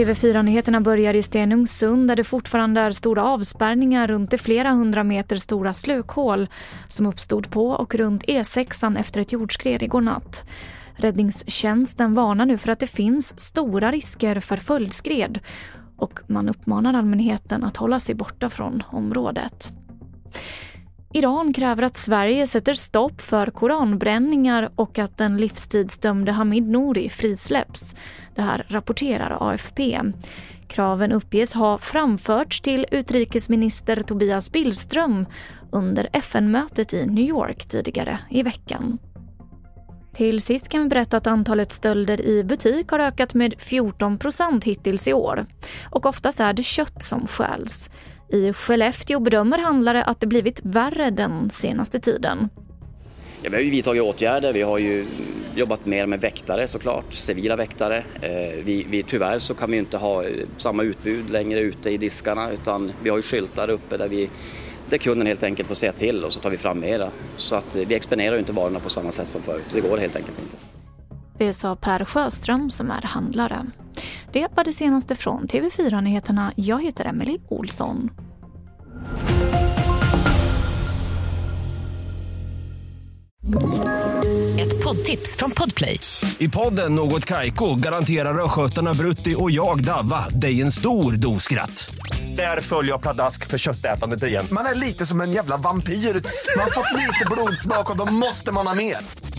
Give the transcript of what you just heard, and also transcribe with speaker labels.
Speaker 1: TV4-nyheterna börjar i Stenungsund där det fortfarande är stora avspärrningar runt det flera hundra meter stora slukhål som uppstod på och runt E6 efter ett jordskred igår natt. Räddningstjänsten varnar nu för att det finns stora risker för följdskred och man uppmanar allmänheten att hålla sig borta från området. Iran kräver att Sverige sätter stopp för koranbränningar och att den livstidsdömde Hamid Nouri frisläpps. Det här rapporterar AFP. Kraven uppges ha framförts till utrikesminister Tobias Billström under FN-mötet i New York tidigare i veckan. Till sist kan vi berätta att antalet stölder i butik har ökat med 14% hittills i år. Och oftast är det kött som stjäls. I Skellefteå bedömer handlare att det blivit värre den senaste tiden.
Speaker 2: Ja, vi har ju vidtagit åtgärder. Vi har ju jobbat mer med väktare såklart, civila väktare. Eh, vi, vi, tyvärr så kan vi inte ha eh, samma utbud längre ute i diskarna utan vi har ju skyltar uppe där, vi, där kunden helt enkelt får säga till och så tar vi fram mera. Så att eh, vi exponerar inte varorna på samma sätt som förut. Det går helt enkelt inte.
Speaker 1: Det sa Per Sjöström som är handlare. Det var det senaste från TV4 Nyheterna. Jag heter Emily Olsson.
Speaker 3: Ett poddtips från Podplay.
Speaker 4: I podden Något Kaiko garanterar östgötarna Brutti och jag, Davva, dig en stor dos skratt. Där följer jag pladask för köttätandet igen.
Speaker 5: Man är lite som en jävla vampyr. Man har fått lite blodsmak och då måste man ha mer.